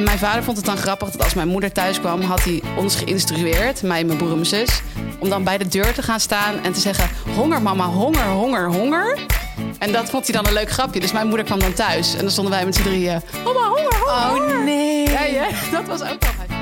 En mijn vader vond het dan grappig dat als mijn moeder thuis kwam, had hij ons geïnstrueerd, mij, en mijn broer en mijn zus, om dan bij de deur te gaan staan en te zeggen: Honger, mama, honger, honger, honger. En dat vond hij dan een leuk grapje. Dus mijn moeder kwam dan thuis en dan stonden wij met z'n drieën: Mama, honger, honger. Oh nee. Ja, ja, dat was ook wel